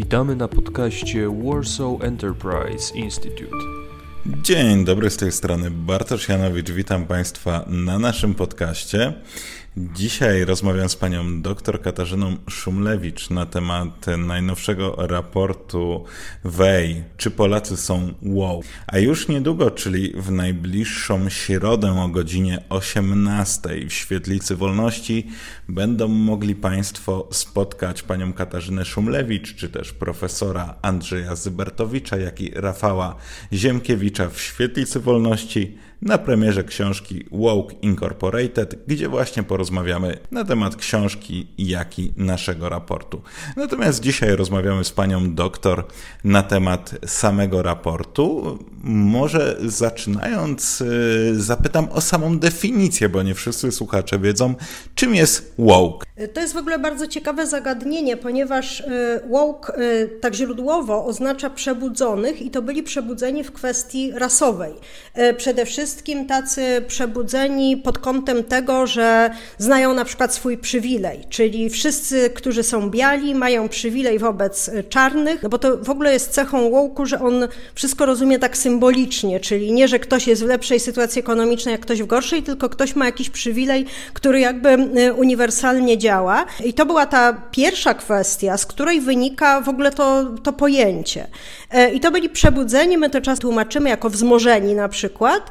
Witamy na podcaście Warsaw Enterprise Institute. Dzień dobry z tej strony Bartosz Janowicz. Witam Państwa na naszym podcaście. Dzisiaj rozmawiam z panią dr Katarzyną Szumlewicz na temat najnowszego raportu WEJ, czy Polacy są wow. A już niedługo, czyli w najbliższą środę o godzinie 18 w Świetlicy Wolności będą mogli Państwo spotkać panią Katarzynę Szumlewicz, czy też profesora Andrzeja Zybertowicza, jak i Rafała Ziemkiewicza w Świetlicy Wolności na premierze książki Woke Incorporated, gdzie właśnie porozmawiamy na temat książki, jak i naszego raportu. Natomiast dzisiaj rozmawiamy z panią doktor na temat samego raportu. Może zaczynając, y, zapytam o samą definicję, bo nie wszyscy słuchacze wiedzą, czym jest woke. To jest w ogóle bardzo ciekawe zagadnienie, ponieważ y, woke y, tak źródłowo oznacza przebudzonych i to byli przebudzeni w kwestii rasowej. Przede wszystkim wszystkim tacy przebudzeni pod kątem tego, że znają na przykład swój przywilej, czyli wszyscy, którzy są biali, mają przywilej wobec czarnych, no bo to w ogóle jest cechą łoku, że on wszystko rozumie tak symbolicznie, czyli nie, że ktoś jest w lepszej sytuacji ekonomicznej, jak ktoś w gorszej, tylko ktoś ma jakiś przywilej, który jakby y, uniwersalnie działa. I to była ta pierwsza kwestia, z której wynika w ogóle to, to pojęcie. E, I to byli przebudzeni, my to czas tłumaczymy jako wzmożeni na przykład,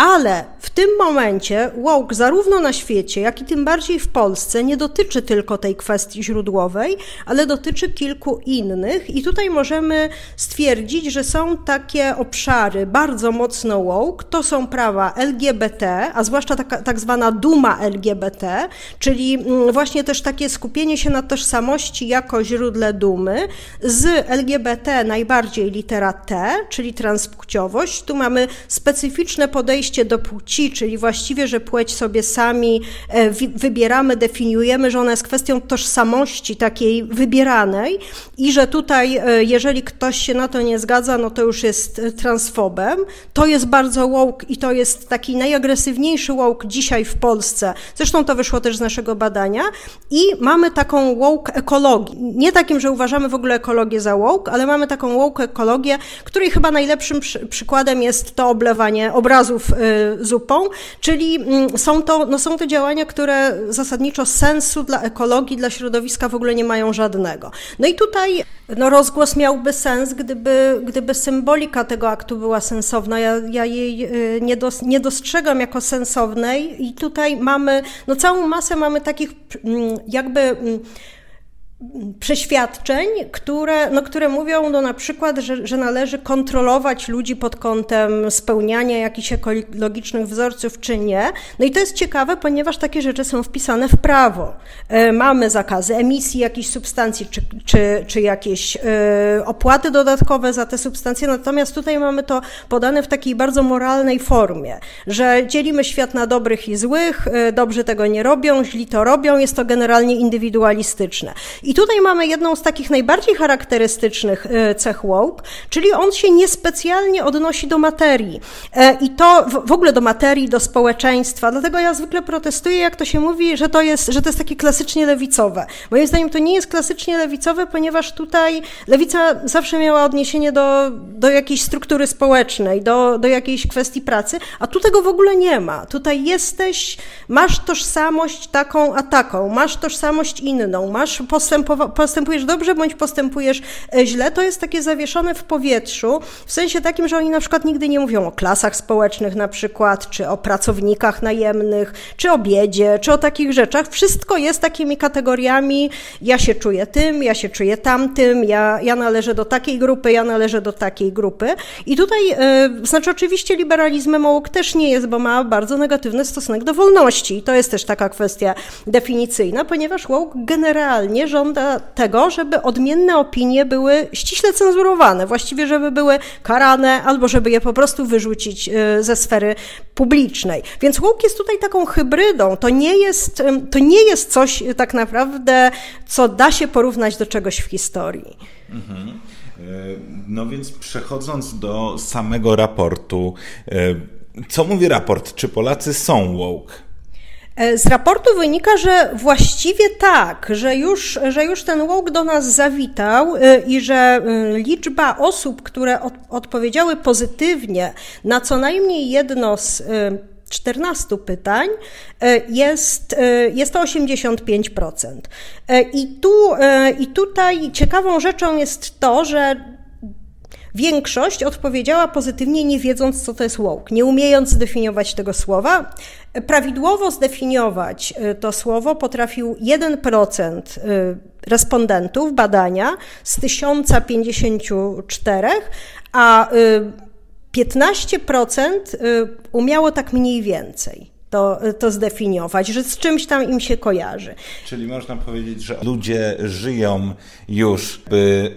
ale w tym momencie woke zarówno na świecie, jak i tym bardziej w Polsce nie dotyczy tylko tej kwestii źródłowej, ale dotyczy kilku innych. I tutaj możemy stwierdzić, że są takie obszary bardzo mocno woke, to są prawa LGBT, a zwłaszcza taka, tak zwana duma LGBT, czyli mm, właśnie też takie skupienie się na tożsamości jako źródle dumy, z LGBT najbardziej litera T, czyli transpłciowość. Tu mamy specyficzne podejście do płci, czyli właściwie, że płeć sobie sami e, wybieramy, definiujemy, że ona jest kwestią tożsamości takiej wybieranej i że tutaj, e, jeżeli ktoś się na to nie zgadza, no to już jest e, transfobem. To jest bardzo woke i to jest taki najagresywniejszy woke dzisiaj w Polsce. Zresztą to wyszło też z naszego badania. I mamy taką woke ekologii. Nie takim, że uważamy w ogóle ekologię za woke, ale mamy taką woke ekologię, której chyba najlepszym przy, przykładem jest to oblewanie obrazów zupą, czyli mm, są to, no są to działania, które zasadniczo sensu dla ekologii, dla środowiska w ogóle nie mają żadnego. No i tutaj no rozgłos miałby sens, gdyby, gdyby symbolika tego aktu była sensowna. Ja, ja jej y, nie, dos, nie dostrzegam jako sensownej i tutaj mamy, no całą masę mamy takich mm, jakby mm, przeświadczeń, które, no, które mówią no, na przykład, że, że należy kontrolować ludzi pod kątem spełniania jakichś ekologicznych wzorców, czy nie. No i to jest ciekawe, ponieważ takie rzeczy są wpisane w prawo. E, mamy zakazy emisji jakichś substancji, czy, czy, czy jakieś e, opłaty dodatkowe za te substancje, natomiast tutaj mamy to podane w takiej bardzo moralnej formie, że dzielimy świat na dobrych i złych, e, dobrzy tego nie robią, źli to robią, jest to generalnie indywidualistyczne. I tutaj mamy jedną z takich najbardziej charakterystycznych e, cech woke, czyli on się niespecjalnie odnosi do materii. E, I to w ogóle do materii, do społeczeństwa. Dlatego ja zwykle protestuję, jak to się mówi, że to jest, że to jest takie klasycznie lewicowe. Moim zdaniem to nie jest klasycznie lewicowe, ponieważ tutaj lewica zawsze miała odniesienie do, do jakiejś struktury społecznej, do, do jakiejś kwestii pracy, a tu tego w ogóle nie ma. Tutaj jesteś, masz tożsamość taką a taką, masz tożsamość inną, masz postęp postępujesz dobrze bądź postępujesz e, źle, to jest takie zawieszone w powietrzu, w sensie takim, że oni na przykład nigdy nie mówią o klasach społecznych na przykład, czy o pracownikach najemnych, czy o biedzie, czy o takich rzeczach. Wszystko jest takimi kategoriami, ja się czuję tym, ja się czuję tamtym, ja, ja należę do takiej grupy, ja należę do takiej grupy. I tutaj, yy, znaczy oczywiście liberalizmem OUK też nie jest, bo ma bardzo negatywny stosunek do wolności. I to jest też taka kwestia definicyjna, ponieważ woke generalnie żąda żąda tego, żeby odmienne opinie były ściśle cenzurowane, właściwie żeby były karane albo żeby je po prostu wyrzucić y, ze sfery publicznej. Więc łuk jest tutaj taką hybrydą. To nie jest, to nie jest coś tak naprawdę, co da się porównać do czegoś w historii. Mhm. E, no więc przechodząc do samego raportu, e, co mówi raport? Czy Polacy są woke? Z raportu wynika, że właściwie tak, że już, że już ten woke do nas zawitał i że liczba osób, które od, odpowiedziały pozytywnie na co najmniej jedno z 14 pytań e, jest, e, jest to 85%. E, I, tu, I tutaj ciekawą rzeczą jest to, że Większość odpowiedziała pozytywnie, nie wiedząc, co to jest woke, nie umiejąc zdefiniować tego słowa. Prawidłowo zdefiniować to słowo potrafił 1% respondentów badania z 1054, a 15% y, umiało tak mniej więcej to, to zdefiniować, że z czymś tam im się kojarzy. Czyli można powiedzieć, że ludzie żyją już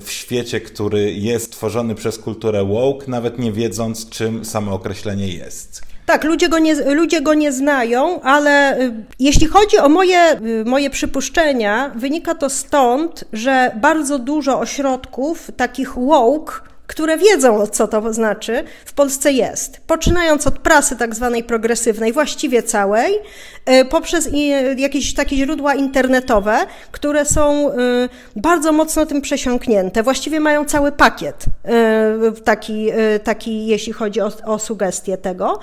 w świecie, który jest tworzony przez kulturę woke, nawet nie wiedząc, czym samo określenie jest. Tak, ludzie go, nie, ludzie go nie znają, ale y, jeśli chodzi o moje, y, moje przypuszczenia, wynika to stąd, że bardzo dużo ośrodków takich woke które wiedzą, co to znaczy, w Polsce jest. Poczynając od prasy tak zwanej progresywnej, właściwie całej, e, poprzez jakieś takie źródła internetowe, które są e, bardzo mocno tym przesiąknięte. Właściwie mają cały pakiet e, taki, taki jeśli chodzi o, o sugestie tego.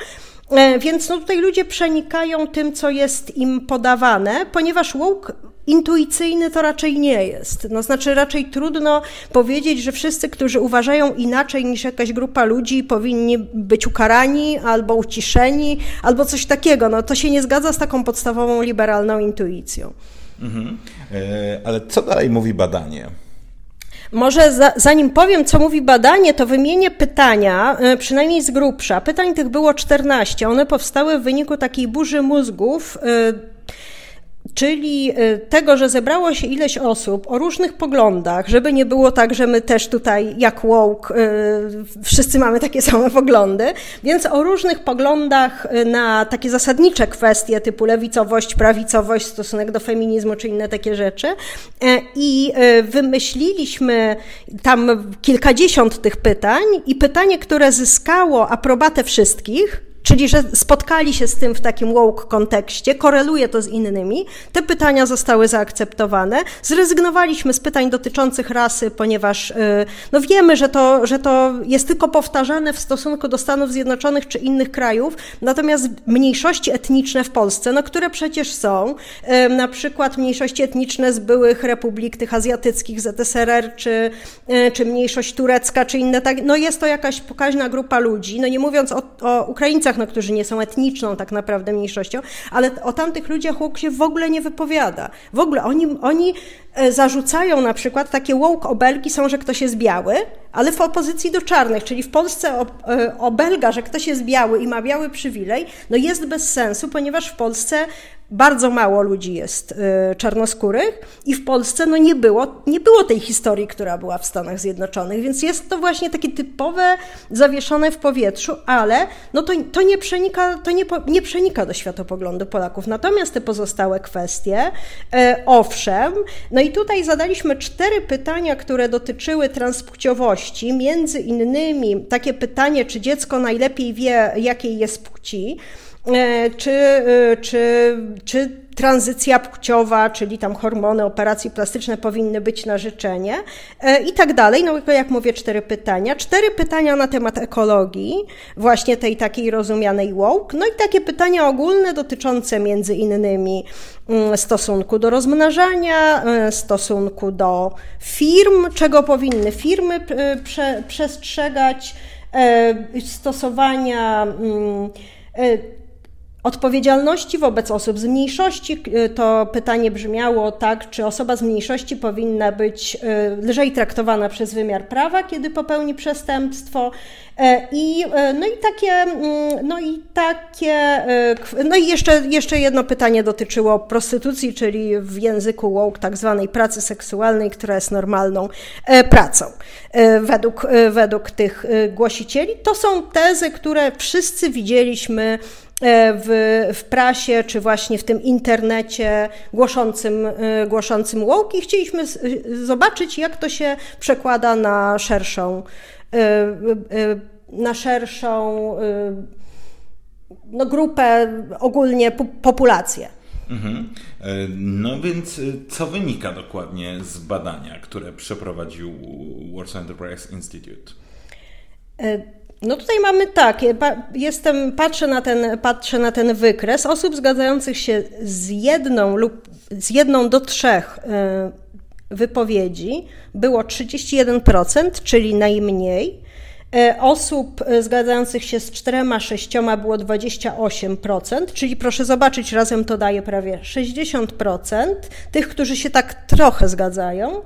Więc no tutaj ludzie przenikają tym, co jest im podawane, ponieważ woke intuicyjny to raczej nie jest. No, znaczy, raczej trudno powiedzieć, że wszyscy, którzy uważają inaczej niż jakaś grupa ludzi, powinni być ukarani albo uciszeni, albo coś takiego. No, to się nie zgadza z taką podstawową liberalną intuicją. Mhm. E, ale co dalej mówi badanie? Może za, zanim powiem, co mówi badanie, to wymienię pytania, e, przynajmniej z grubsza. Pytań tych było 14. One powstały w wyniku takiej burzy mózgów e, czyli y, tego, że zebrało się ileś osób o różnych poglądach, żeby nie było tak, że my też tutaj jak woke y, wszyscy mamy takie same poglądy, więc o różnych poglądach y, na takie zasadnicze kwestie typu lewicowość, prawicowość, stosunek do feminizmu czy inne takie rzeczy i wymyśliliśmy tam kilkadziesiąt tych pytań i pytanie, które zyskało aprobatę wszystkich, Czyli, że spotkali się z tym w takim woke kontekście, koreluje to z innymi. Te pytania zostały zaakceptowane. Zrezygnowaliśmy z pytań dotyczących rasy, ponieważ y, no wiemy, że to, że to jest tylko powtarzane w stosunku do Stanów Zjednoczonych czy innych krajów. Natomiast mniejszości etniczne w Polsce, no które przecież są, y, na przykład mniejszości etniczne z byłych republik tych azjatyckich, ZSRR, czy, y, czy mniejszość turecka, czy inne, tak, no jest to jakaś pokaźna grupa ludzi. No nie mówiąc o, o Ukraińcach, no, którzy nie są etniczną tak naprawdę mniejszością, ale o tamtych ludziach woke się w ogóle nie wypowiada. W ogóle oni, oni e, zarzucają na przykład, takie woke obelgi są, że ktoś jest biały, ale w opozycji do czarnych, czyli w Polsce e, obelga, że ktoś jest biały i ma biały przywilej, no jest bez sensu, ponieważ w Polsce bardzo mało ludzi jest y, czarnoskórych i w Polsce no nie, było, nie było tej historii, która była w Stanach Zjednoczonych, więc jest to właśnie takie typowe, zawieszone w powietrzu, ale no to, to, nie, przenika, to nie, nie przenika do światopoglądu Polaków. Natomiast te pozostałe kwestie, e, owszem, no i tutaj zadaliśmy cztery pytania, które dotyczyły transpłciowości, między innymi takie pytanie, czy dziecko najlepiej wie, jakiej jest płci, E, czy, e, czy, czy tranzycja płciowa, czyli tam hormony, operacje plastyczne powinny być na życzenie e, i tak dalej. No jak mówię, cztery pytania. Cztery pytania na temat ekologii, właśnie tej takiej rozumianej woke. No i takie pytania ogólne dotyczące między innymi mm, stosunku do rozmnażania, stosunku do firm, czego powinny firmy prze, przestrzegać, stosowania mm, Odpowiedzialności wobec osób z mniejszości y, to pytanie brzmiało tak, czy osoba z mniejszości powinna być y, lżej traktowana przez wymiar prawa, kiedy popełni przestępstwo. E, I, e, no i takie, mm, no i takie, e, no i jeszcze, jeszcze jedno pytanie dotyczyło prostytucji, czyli w języku woke tak zwanej pracy seksualnej, która jest normalną pracą według, według tych głosicieli. To są tezy, które wszyscy widzieliśmy w, w prasie, czy właśnie w tym internecie głoszącym, głoszącym woke i chcieliśmy zobaczyć, jak to się przekłada na szerszą y, na szerszą no, grupę, ogólnie populację. Mhm. No więc co wynika dokładnie z badania, które przeprowadził Warsaw Enterprise Institute? No tutaj mamy tak, jestem, patrzę na, ten, patrzę na ten wykres osób zgadzających się z jedną lub z jedną do trzech e, wypowiedzi było 31%, czyli najmniej. E, osób e, zgadzających się z czterema, sześcioma było 28%, czyli proszę zobaczyć, razem to daje prawie 60% tych, którzy się tak trochę zgadzają.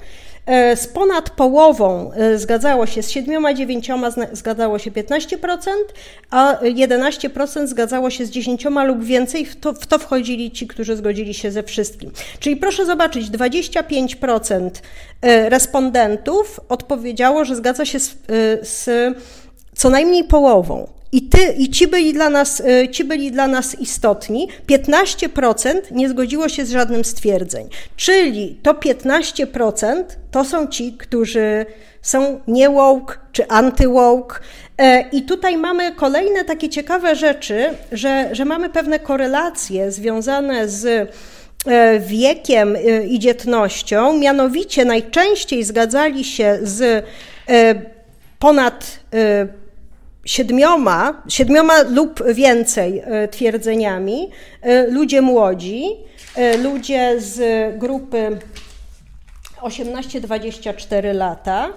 E, z ponad połową e, zgadzało się, z siedmioma, dziewięcioma zgadzało się 15%, a 11% zgadzało się z dziesięcioma lub więcej. W to, w to wchodzili ci, którzy zgodzili się ze wszystkim. Czyli proszę zobaczyć, 25% e, respondentów odpowiedziało, że zgadza się z, z co najmniej połową. I, ty, I ci byli dla nas, y, ci byli dla nas istotni. 15% nie zgodziło się z żadnym stwierdzeń. Czyli to 15% to są ci, którzy są nie woke czy anty-woke. E, I tutaj mamy kolejne takie ciekawe rzeczy, że, że mamy pewne korelacje związane z e, wiekiem e, i dzietnością. Mianowicie najczęściej zgadzali się z ponad siedmioma, siedmioma lub więcej e, twierdzeniami e, ludzie młodzi, e, ludzie z grupy 18-24 lata.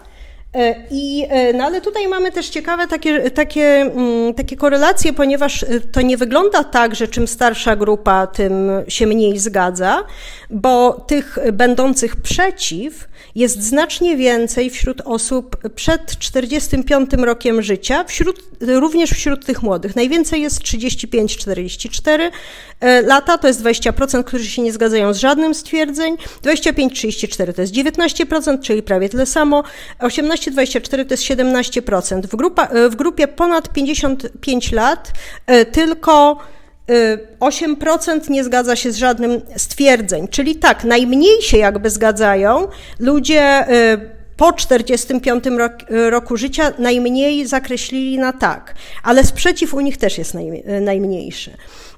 I, no ale tutaj mamy też ciekawe takie, takie, mm, takie korelacje, ponieważ to nie wygląda tak, że czym starsza grupa, tym się mniej zgadza, bo tych będących przeciw jest znacznie więcej wśród osób przed 45 rokiem życia, wśród, również wśród tych młodych. Najwięcej jest 35-44 e, lata, to jest 20%, którzy się nie zgadzają z żadnym z twierdzeń, 25-34 to jest 19%, czyli prawie tyle samo, 18-24 to jest 17%. W, grupa, e, w grupie ponad 55 lat e, tylko 8% nie zgadza się z żadnym stwierdzeń, czyli tak, najmniej się jakby zgadzają ludzie po 45 roku życia najmniej zakreślili na tak, ale sprzeciw u nich też jest najmniejszy.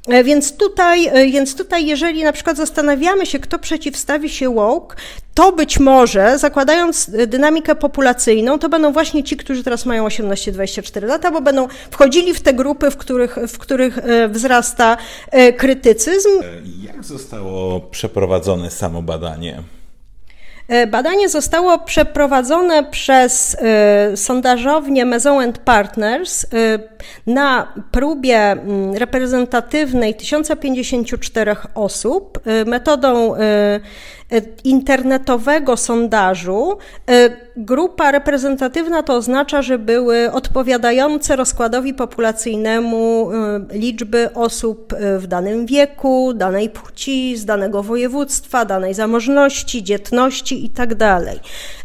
E, więc tutaj, e, więc tutaj, jeżeli na przykład zastanawiamy się, kto przeciwstawi się woke, to być może, zakładając e, dynamikę populacyjną, to będą właśnie ci, którzy teraz mają 18-24 lata, bo będą wchodzili w te grupy, w których, w których wzrasta krytycyzm. Jak zostało przeprowadzone samo badanie? E, badanie zostało przeprowadzone przez e, sondażownię Maison Partners e, na próbie mm, reprezentatywnej 1054 osób metodą internetowego sondażu. Grupa reprezentatywna to oznacza, że były odpowiadające rozkładowi populacyjnemu liczby osób w danym wieku, danej płci, z danego województwa, danej zamożności, dzietności i tak.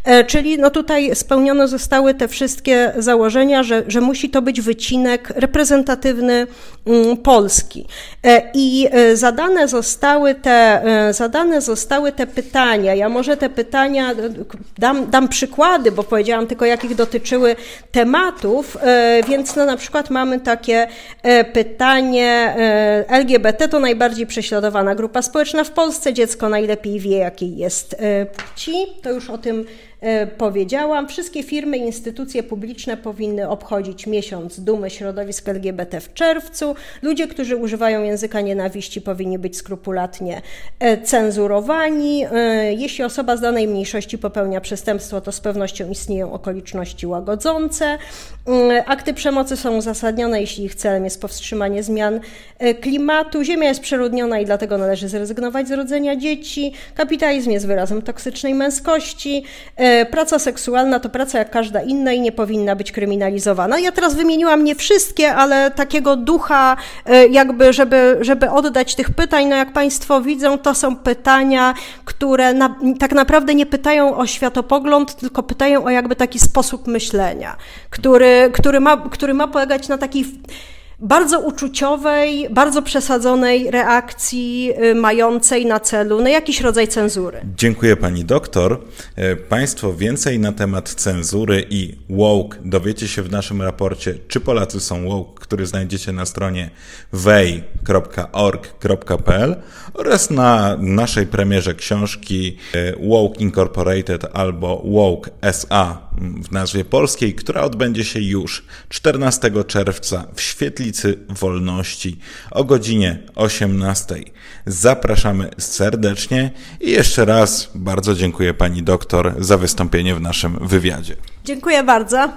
E, czyli no tutaj spełnione zostały te wszystkie założenia, że, że musi to być wycinek reprezentatywny mm, Polski. E, I e, zadane zostały te, zadane zostały te pytania. Ja może te pytania dam, dam przykłady, bo powiedziałam tylko, jakich dotyczyły tematów, więc no na przykład mamy takie pytanie LGBT to najbardziej prześladowana grupa społeczna w Polsce, dziecko najlepiej wie, jakiej jest płci to już o tym E, powiedziałam, wszystkie firmy i instytucje publiczne powinny obchodzić miesiąc dumy środowisk LGBT w czerwcu. Ludzie, którzy używają języka nienawiści, powinni być skrupulatnie e, cenzurowani. E, jeśli osoba z danej mniejszości popełnia przestępstwo, to z pewnością istnieją okoliczności łagodzące. Akty przemocy są uzasadnione, jeśli ich celem jest powstrzymanie zmian klimatu. Ziemia jest przeludniona i dlatego należy zrezygnować z rodzenia dzieci. Kapitalizm jest wyrazem toksycznej męskości. Praca seksualna to praca jak każda inna i nie powinna być kryminalizowana. Ja teraz wymieniłam nie wszystkie, ale takiego ducha, e, jakby, żeby, żeby oddać tych pytań, no jak Państwo widzą, to są pytania, które na, tak naprawdę nie pytają o światopogląd, tylko pytają o jakby taki sposób myślenia, który, który, ma, który ma polegać na takiej bardzo uczuciowej, bardzo przesadzonej reakcji y, mającej na celu no, jakiś rodzaj cenzury. Dziękuję pani doktor. E, państwo więcej na temat cenzury i woke dowiecie się w naszym raporcie Czy Polacy są woke, który znajdziecie na stronie wej.org.pl oraz na naszej premierze książki e, Woke Incorporated albo Woke SA w nazwie polskiej, która odbędzie się już 14 czerwca w Świetlicy Wolności o godzinie 18. Zapraszamy serdecznie i jeszcze raz bardzo dziękuję pani doktor za wystąpienie w naszym wywiadzie. Dziękuję bardzo.